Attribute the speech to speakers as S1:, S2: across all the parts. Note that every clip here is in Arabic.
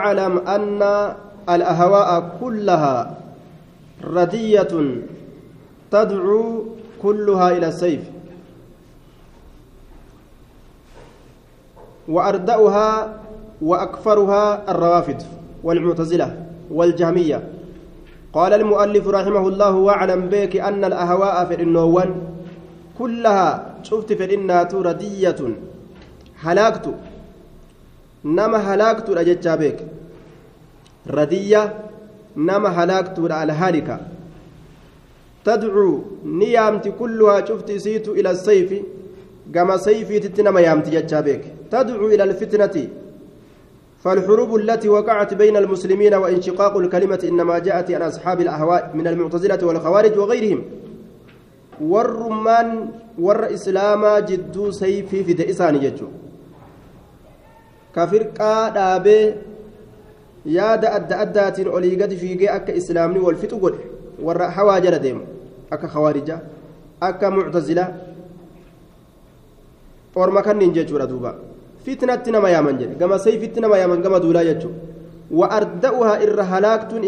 S1: اعلم أن الأهواء كلها ردية تدعو كلها إلى السيف. وأردأها وأكفرها الروافد والمعتزلة والجهمية. قال المؤلف رحمه الله واعلم بك أن الأهواء في النوان كلها شفت في النات ردية. هلاكت. Nama halaaktuudha jechaa beek radiyya nama halaaktuudha alhaalika tadcuu ni yaamti kulluhaa cufti isiitu ila sayfi gama sayfiititti nama yaamti jechaa beek tadcuu ila alfitnati فالحروب التي وقعت بين المسلمين وانشقاق الكلمة إنما جاءت عن أصحاب الأهواء من المعتزلة والخوارج وغيرهم والرمان ور إسلاما جدو سيفي في دئسان جدو ka firqaa dhaabee yaada adda addaatiin olii gadi fiigee akka islaamni wal fixu godhe warra hawaa jala deemu akka khawaarijaa akka muctazilaa orma kanniin jechuudha duuba fitnatti nama yaaman jedhe gama sayfitti nama yaaman gama duulaa jechuudha wa arda'uhaa irra halaaktuun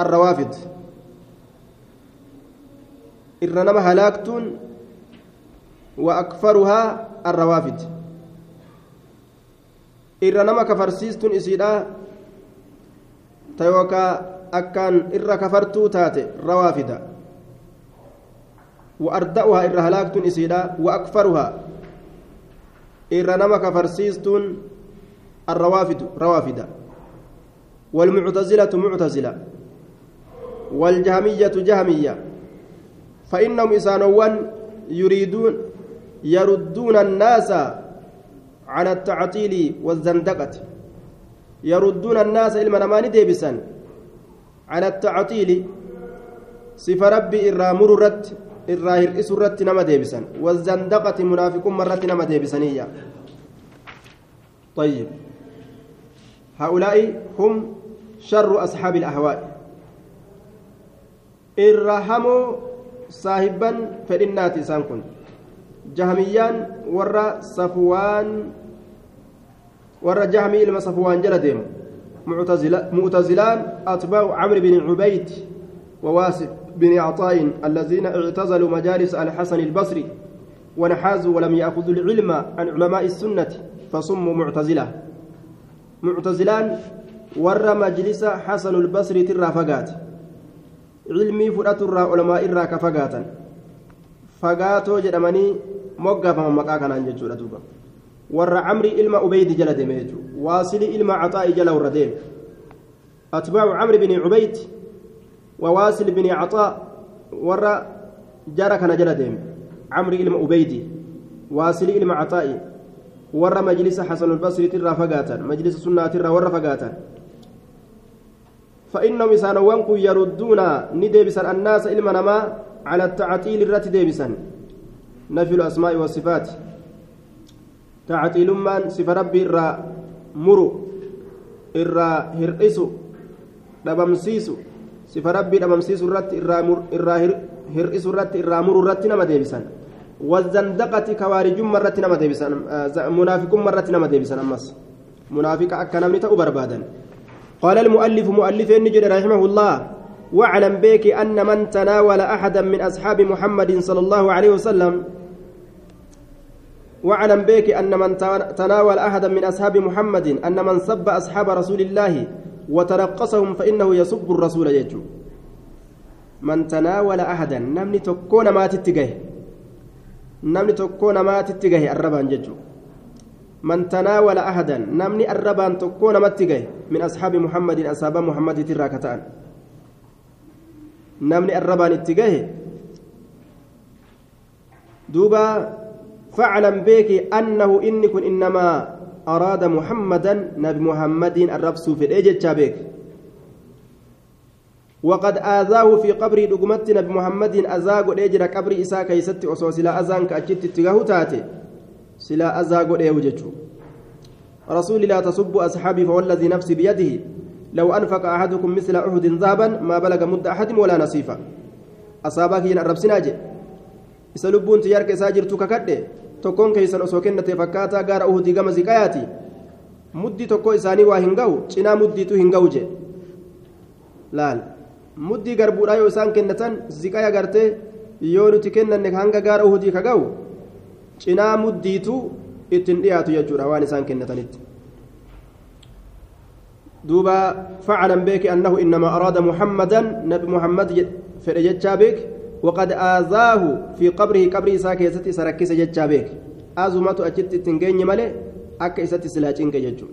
S1: الروافد إرنما هلاكتون وأكفرها الروافد إرنما كفرسيستون إسيدا تيوكا أكان إر كفرتو تاتي روافد وأردأها إر هلاكتون إسيدا وأكفرها. إرنما كفرسيستون الروافد روافد والمعتزلة معتزلة. والجهمية جهمية. فإنهم إسانوان يريدون يردون الناس على التعطيل والزندقة. يردون الناس إلما نماني ديبسا على التعطيل. صف ربي إرى مررت إرى هرئس الرت نما ديبسا والزندقة منافق مرة نما ديبسانية طيب. هؤلاء هم شر أصحاب الأهواء. Irra hamoo saahibban fedhinnaati isaan kun jahamiyyaan warra safuwaan warra jahamii ilma safuwaan jala deemu mu'tazilaan atbaacu camri bin cubayd وواسف بن عطاء الذين اعتزلوا مجالس الحسن البصري ونحازوا ولم يأخذوا العلم عن علماء السنة فصموا معتزلة معتزلان ور مجلس حسن البصري ترى cilmii fudhaturraa olamaa irraa ka fagaatan fagaatoo jedhamanii moggaafaman maqaa kanaan jechuudha duuba warra camrii ilma ubeydi jala deeme jechuudha waasilii ilma caxaa'i jala warra deeme atbaacu camri bini عطاء ورا جرى كان جل ديم عمرو إلما أبيدي واصل إلما عطاء ورا مجلس حسن البصري ترى فقاتا مجلس سنة ترى ورا فقاتا فإنهم إسانوان كن يردون نديبسا الناس إلما نما على التعطيل الرات ديبسا نفي الأسماء والصفات. تعطيل من؟ صفة ربي إرى مرو. إرى هرئسو دبمسيسو. صفة ربي دبمسيسو الرات إرى هرئسو الرات إرى مرو الرات نما ديبسا والزندقة كوارج مرة نما ديبسا منافق مرة نما ديبسا أمس. منافق أكنا من تأبر بادن قال المؤلف مؤلف النجد رحمه الله واعلم بك أن من تناول أحدا من أصحاب محمد صلى الله عليه وسلم واعلم بك أن من تناول أحدا من أصحاب محمد أن من سب أصحاب رسول الله وترقصهم فإنه يسب الرسول يجو من تناول أحدا نمني تكون ما تتجه نمني تكون ما تتجه الربان ججو من تناول أحدا نمني الربان تكون متجه من أصحاب محمد أصحاب محمد تراكتان نمني الربان اتجاه دوبا فاعلم بك أنه إني كن إنما أراد محمدا نبي محمد الربس في الإجت بك وقد آذاه في قبر دقمت نبي محمد أزاق الإجر قبر إساء كيست أصوص لا أزان كأجت اتجاه تاتي. Silaa azaa godheehu jechuu رسول لا تسبوا أصحابي فوالذي نفسي بيده لو أنفق أحدكم مثل أحد ذهبا ما بلغ مد أحد ولا نصيفا lubbuun xiyyaarka isaa jirtu kakadhe tokkoon keeysan osoo kennate fakkaataa gaara uhudii gama ziqayaati muddii tokko isaanii waa hin ga'u cinaa muddiitu hin ga'u jedhe laal muddii garbuudhaa yoo isaan kennatan ziqaya gartee yoo nuti kennanne hanga gaara uhudii ka ga'u cinaa muddiitu ittiin dhiyaatu jechuudha waan isaan kennatanitti. دوبا فعلا بك أنه إنما أراد محمدا نبي محمد فرجتشا بك وقد آذاه في قبره قبره ساكيستي سركس جتشا بك أزمة أجت تنجين ملي أكا إستي سلاجين كججو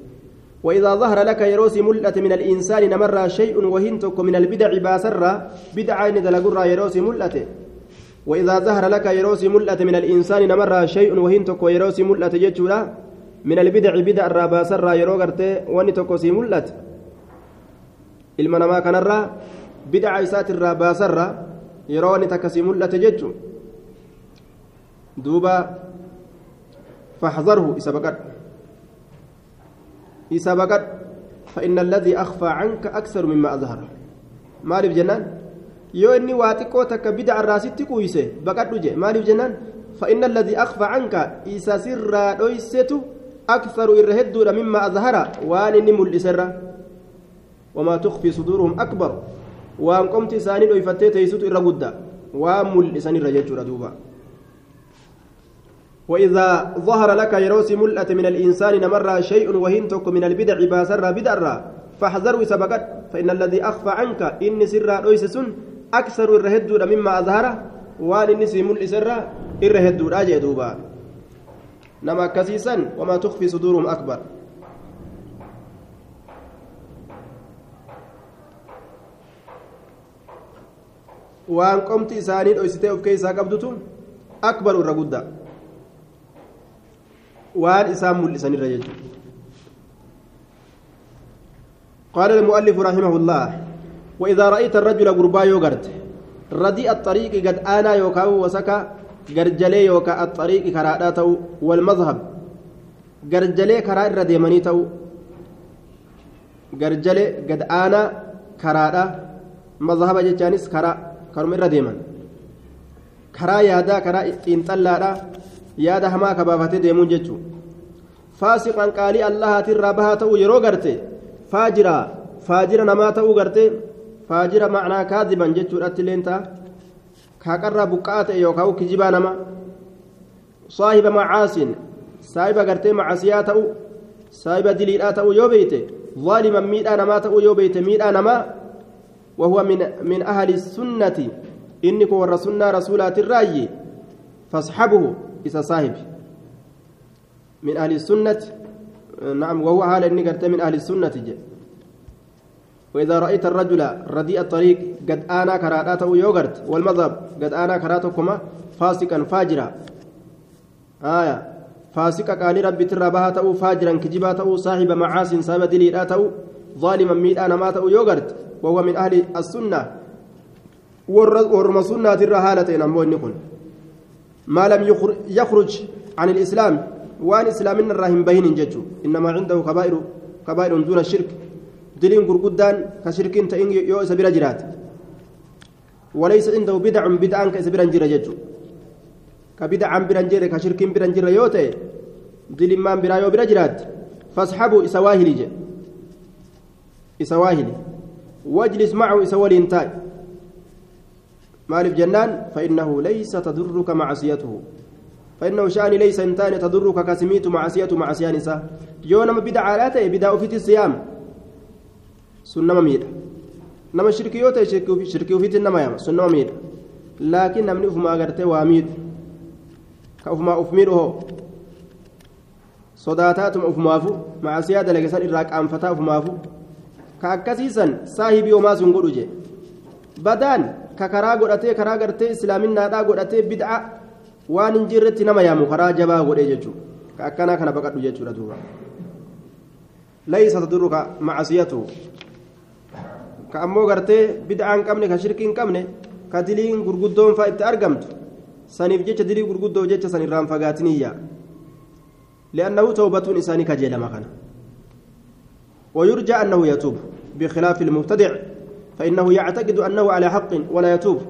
S1: وإذا ظهر لك يروس ملة من الإنسان نمر شيء وهنتك من البدع باسرة بدعة ندلقر يروس ملة وإذا ظهر لك يروس ملة من الإنسان نمر شيء وهنتك يروس ملة ججو من البدع بدع الراباسر يرو غرتي وني توكو سي ملت ilma namaa kanarraa bid'a isaati irraa baasarra yeroo inni takka si mul'ate jechuun duuba faxzarhu isa baqadhu isa baqadhu فإن الذي أخفى عنك أكثر مما أظهر maaliif jennaan yoo inni waa xiqqoo takka bid'a irraasitti kuuyse baqadhu je maaliif jennaan? فإن الذي أخفى عنك إسا سرا دويسته أكثر إرهدود مما أظهر وان إني ملئسره وما تخفي صدورهم أكبر وان قمت ساني ويفتي تيسوت إرغدا وامل لساني رجل دوبا وإذا ظهر لك يروس ملأة من الإنسان نمر شيء وهنتك من البدع باسر بدر فاحذروا سبقت فإن الذي أخفى عنك إن أكثر الرهدود مما أظهر وأن إني سيمل سر الرهدود أجي دوبا. نما كسيسا وما تخفي صدورهم أكبر. waan qomti isaanii dhoysitee of keessaa qabdutu akbaru irra guddaa waan isaan mul'isanirra jechuudha قال المؤلف رحمه الله وإذا رأيت الرجل غربا يوغرت رديء الطريق قد آنا يوكاو وسكا قرجلي يوكا الطريق كراداتو والمذهب قرجلي كراد رديماني تو قرجلي قد آنا كرادا مذهب جتانيس كرا karuma irra deeman karaa yaadaa karaa xiinxallaadha yaada hamaa kabaafatee deemuun jechuun faasiqan qaalii allahaatirraa bahaa ta'uu yeroo garte faajira faajira namaa ta'uu garte faajira macnaa kaadiban jechuudhatti illeen ta'a kaaqarraa buqqa'aa ta'e yookaan kijibaa nama saahiba macaasin saahiba gartee macasiyaa ta'u saahiba diliidhaa ta'uu yoo beeyte zaaliman miidhaa namaa ta'uu yoo beeyte miidhaa namaa وهو من من أهل السنة إنك ور سنة رسولات الرأي فاصحبه إذا صاحب من أهل السنة نعم وهو حال إنك من أهل السنة جي. وإذا رأيت الرجل رديء الطريق قد آنا كراته يوغرت والمذهب قد آنا كراتكما فاسقا فاجرا. آية. فاسقا قال ربي ترى بها فاجرا كجبا صاحب معاص صاحب دليل ظالما ميت أنا مات يوغرت وهو من أهل السنة. ورم سنة الرهالة النكون ما لم يخرج عن الإسلام وأن إسلام الرحم بين ججو إنما عنده كبائر كبائر دون الشرك. دلين قرقدان كشرك تئن يو سبيل جرات وليس عنده بدع بدعا كسبيل جرى ججو كبدع برنجر كشرك برنجر يوتي دلين ما برايو برجرات فاصحبوا إسواهلي جي إسواهلي واجلس معه إسولين تاي مالف جنان فإنه ليس تضرك معصيته فإنه شأن ليس إنتان تضرك كسميت معصية معصيان نساء يوم بدع علاته بدع في الصيام سنة مميدة نما شركيوتا شركي في النما يام سنة مميدة لكن نمني أفما أغرتي واميد كأفما أفميره صداتاتم أفمافو معصية دلقسان إراك أنفتا أفمافو ka akkasiisan saahibii homaa sun godhu je badaan ka karaa godhatee karaa gartee islaaminaadhaa godhatee bid'a waan hin jirretti nama yaamu karaa jabaa godhee jechuudha ka akkanaa kana baqadhu jechuudha duuba laysa tadurruka macasiyatu qabne ka shirkii hin qabne ka diliin gurguddoon faa itti argamtu saniif jecha dilii gurguddoo jecha san irraan fagaatiniyya li'annahu tawbatuun isaanii kajeelama kana ويرجى أنه يتوب بخلاف المبتدع فإنه يعتقد أنه على حق ولا يتوب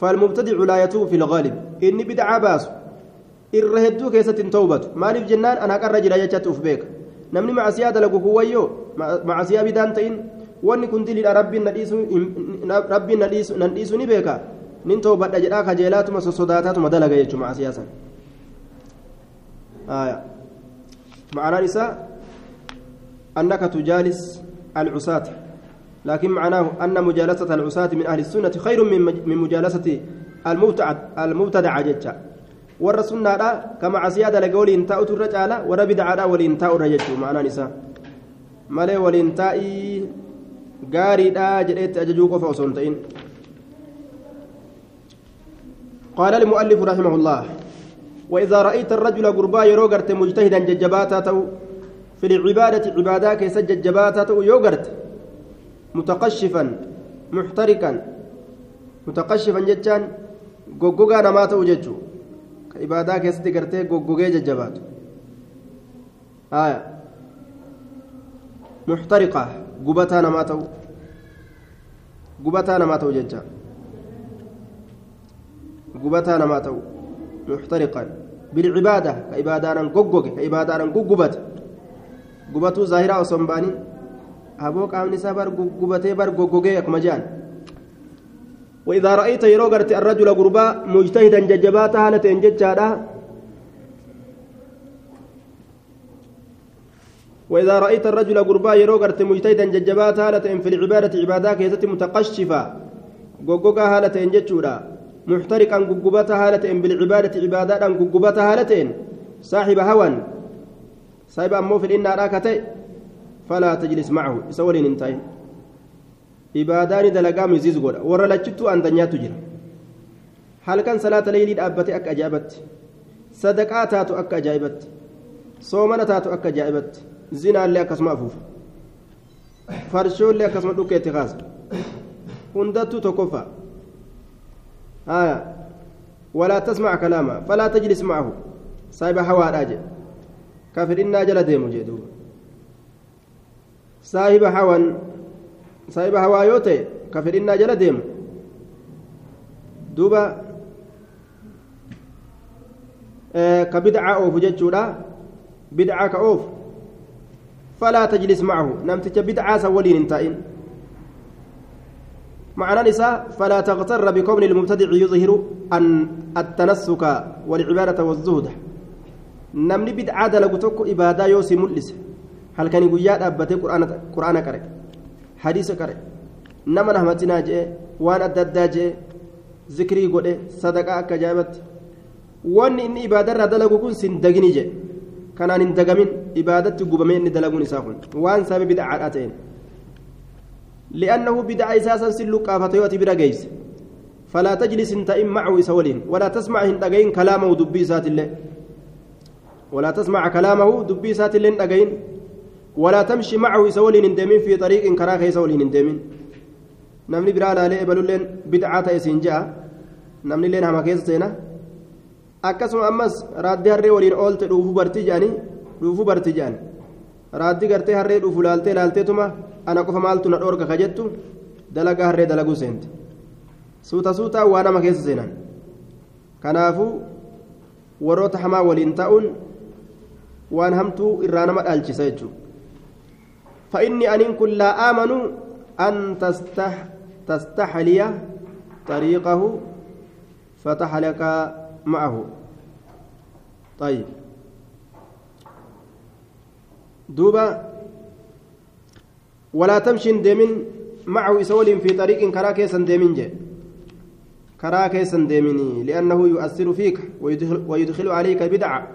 S1: فالمبتدع لا يتوب في الغالب إني بدعة باس الرهدو كيسة توبة ما نف جنان أنا قرر جرى يجتوف بيك نمني مع سيادة لقو كويو مع سيادة بدان تين كنت لي ربي نديسو ربي نديسو نديسو نبيكا nin toobadha jedhaa kajeelaatuma sosodaataatuma dalaga jechuun macasiyaa san معنى نساء أنك تجالس العصاة لكن معناه أن مجالسة العصاة من أهل السنة خير من من مجالسة المبتدع المبتدع جتا والرسول نارا كما عسيادة لقول انتاء الرجالة وربدع والانتاء الرجل معنى نساء مالي والانتاء قاري دا جريت أججوك فأصنتين قال المؤلف رحمه الله وإذا رأيت الرجل قربا يروغرت مجتهدا ججباتا تو في العبادة عبادة كيس ججباتا تو يوغرت متقشفا محتركا متقشفا جتان غوغوغا نما تو ججو عبادة كيس تغرتي غوغوغي ججبات آية محترقة غبتا نما تو غبتا نما تو ججا gubataa namaa ta'u muxtariqan bilcibaada ka ibaadaadhaan goggoge ka ibaadaadhaan guggubate gubatuu zaahiraa osoo hin baanin haboo qaamni isaa bar guggubatee bar goggogee akkuma je'an وإذا رأيت يروغرت الرجل غربا مجتهدا ججباتا هالة انججادا وإذا رأيت الرجل غربا يروغرت مجتهدا ججباتا هالة في العبادة عبادة كيست متقشفة. غوغوغا هالة انججودا محترقا غغبتا هالتين بالعبادة عبادة غغبتا هالتين صاحب هوى صاحب أمو في الإن راكتي فلا تجلس معه. سولين انتهي. عبادان دلقا مزيز قولا. ورا لجتو أن دنيا تجرى. هل كان صلاة ليلي أبتي أك أجابت؟ صدقاء تاتو أك أجابت؟ صومنا أك أجابت؟ زنا اللي أكسما أفوف فرشو اللي أكسما دوك اتخاذ هندتو تكفى آية ولا تسمع كلامه فلا تجلس معه صاحب هوى راجع كافر إنا جل ديمو جدو صاحب هوى صاحب هوى يوتي كافر إنا جل ديمو دوبا كبدعة أوف جتشورا بدعة كأوف فلا تجلس معه. نمتج بدعة سولين انتائن معنى نساء فلا تغتر بكون المبتدع يظهر أن التنسك والعبادة والزهد. نمني بدعة دلقتك إبادة يوسي ملس. هل كان يقول يا أبتي قرآن قرآن كره حديث كره نما نهمتنا جاء وان أددا جاء ذكري قد صدقاء كجابت. وان إن إبادة دلقوا كن سندقني جاء كان إن دقمين إبادة قبمين دلقوا نساخن وان سبب بدعة أتين لأنه بدعة أساسا سلوك أفتيوتي برقيس فلا تجلس انت إن معه سولين ولا تسمع هندقين كلامه دبي سات الله ولا تسمع كلامه دبي سات الله هندقين ولا تمشي معه سولين اندمين في طريق كراخي سولين اندمين نمني برانا لي بلولين بدعة إسنجا نمني لين هما كيس سينا akkasuma ammas raaddii harree waliin oolte dhuufuu barti jedhanii dhuufuu barti jedhan raaddii gartee harree dhuufu laaltee laalteetuma ana qofa maaltu na dhoorga ka jettu dalagaa harree dalaguu seente suuta suutaa waa nama keessa seenan kanaafuu warroota hamaa waliin ta'uun waan hamtuu irraa nama dhaalchisa jechuudha أن كن لا آمن أن تستح تستحلي طريقه فتحلك معه. طيب. دوبا ولا تمشي ديمين معه إسول في طريق كراك ديمين جي. كراك ديميني لأنه يؤثر فيك ويدخل, ويدخل عليك بدعة.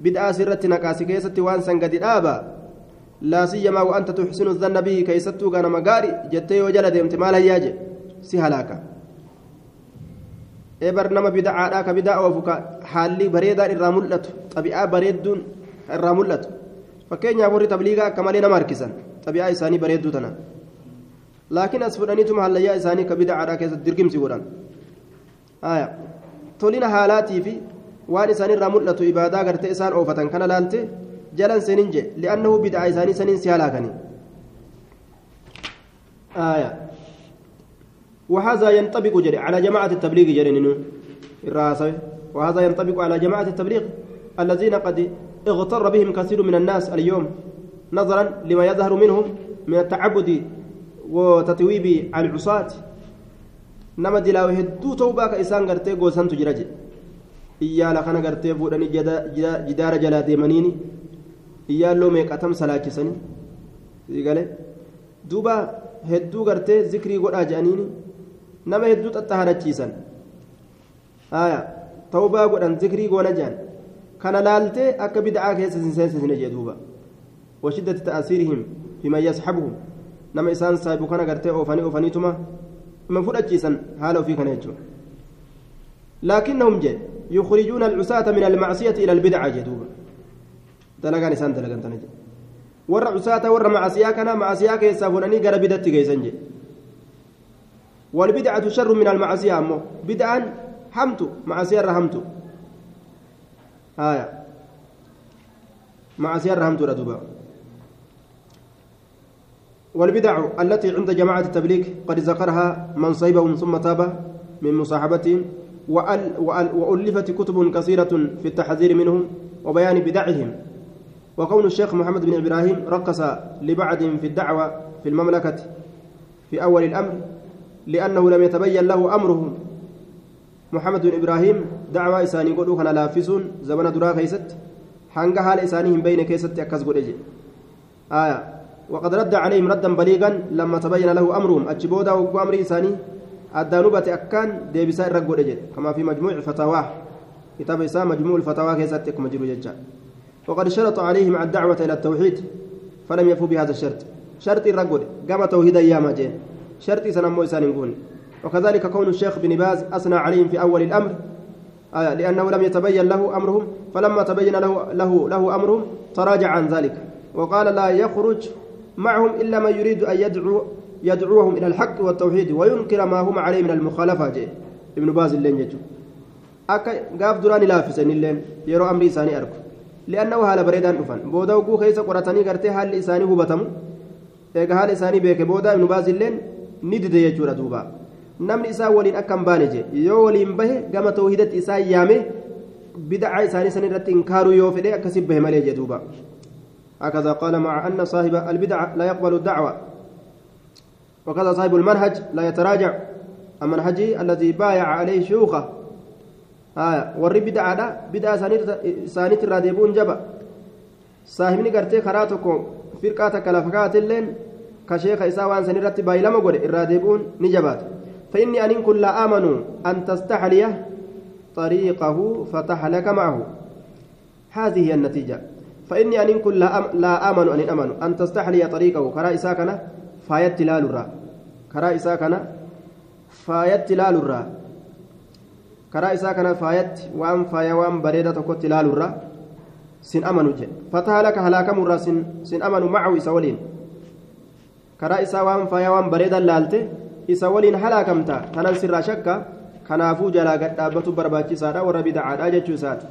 S1: بدعة سرة نكاسي كيست وانسا قد الآبا لا سيما وأنت تحسن الظن به كيستو كان مقاري جتي وجل ديمت ما هياجي. سهلاكا eebar nama bida'aadhaa ka bidaa oofu ka haalli bareedaan irraa mul'atu xabi'aa bareedduun irraa mul'atu fakkeenyaaf warri tabliigaa akka malee nama harkisan xabi'aa isaanii bareedduu tana laakiin as fudhaniituma hallayyaa isaanii ka bida'aadhaa keessatti dirgimsi godhan tolina haalaatii fi waan isaanirraa mul'atu ibaadaa gartee isaan oofatan kana laalte jalan seenin je li'annahu bida'aa isaanii saniin si halaakanii وهذا ينطبق جري على جماعة التبليغ جري الراسي وهذا ينطبق على جماعة التبليغ الذين قد اغتر بهم كثير من الناس اليوم نظرا لما يظهر منهم من التعبد وتتويب العصاة nama dilaawe hedduu ta'uu baaka isaan gartee goosantu jira jedhe iyyaala kana gartee fuudhanii jidaara jalaa deemaniini iyyaalloo meeqatam salaachisanii gale duuba hedduu gartee zikrii godhaa jedhaniini nama hedduu xaxxahanachiisan haya tawbaa godhan zikrii goona jedhan kana laaltee akka bid'aa keessa sin seensisne jee duuba washiddati ta'asiirihim fiman yasxabuhum nama isaan saahibu kana gartee oofanii oofaniituma ما فدتشيسن حاله في كان يجون لكنهم جاء يخرجون العصاة من المعصية إلى البدعة جدوبا دلقان إنسان دلقان تنجي ور عصاة ور معصية كان معصية كيسافونني قرا بدت كيسن جي والبدعة شر من المعصية أمو بدعا حمت معصية رحمت آية. معصية رحمت ردوبا والبدع التي عند جماعة التبليغ قد ذكرها من صيبهم ثم تاب من مصاحبتهم وألفت كتب كثيرة في التحذير منهم وبيان بدعهم. وكون الشيخ محمد بن إبراهيم رقص لبعضهم في الدعوة في المملكة في أول الأمر لأنه لم يتبين له أمرهم محمد بن إبراهيم دعوة إساني قلوا كان لافسون زمن درا كيست. حنقها لإسانهم بين كيست أكز آية. وقد رد عليهم ردا بليغا لما تبين له أمرهم. أجبودا وقو أمر انساني الدانوبة أكان ديبسا الرقود أجل كما في مجموع الفتاوى. كتاب إساء مجموع الفتاوى كيساتك مجرو ججا وقد شرط عليهم الدعوة إلى التوحيد. فلم يفوا بهذا الشرط. شرط الرقود قام توحيد أيام جين شرط سنمو إسان وكذلك كون الشيخ بن باز أثنى عليهم في أول الأمر آه لأنه لم يتبين له أمرهم فلما تبين له له له أمرهم تراجع عن ذلك. وقال لا يخرج معهم إلا من يريد أن يدعو يدعوهم إلى الحق والتوحيد وينكر ما هم عليه من المخالفة. ابن باز اللين يجو. أكا قاف دراني لافسن اللين يرو أمري إساني أركو. لأنه هالا بريدان أفن. بودا وقو خيسا قرأتني قرتي هال إساني هو بتمو. eega haala isaanii beeke booda ibnu baazilleen namni isaa waliin akkam baane je yoo waliin bahe gama tawhidatti isaa yaame bidacaa isaanii san irratti inkaaruu yoo fedhe akkasi bahe malee je duuba هكذا قال مع أن صاحب البدعة لا يقبل الدعوة وكذا صاحب المنهج لا يتراجع المنهج الذي بايع عليه شيوخه آه bid'aa isaaniit irraa deebi'uun jaba saahibni gartee karaa tokko firqaa takka lafa kaatilleen san irratti baay'ilama godhe irraa deebi'uun ni jabaata فإني أن كن لا آمنوا أن تستحلي طريقه فتحلك معه. هذه هي النتيجة. فإني أن كن لا آمن أن أمن أن تستحلي طريقه. كرا إساكنا فايت تلال الرا كرا إساكنا فايت تلال الرا كرا إساكنا فايت وأن فايا وأن بريدة تكون تلال الرا سن أمن جن. فتهلك هلاك مرة سن سن أمن معه إسولين كرا إسا وأن فايا وأن بريدة لالته إسولين هلاكمتا تنن سر شكا kanaafuu jalaa gadhaabbatu barbaachisaadha warra bida'aadha jechuu isaati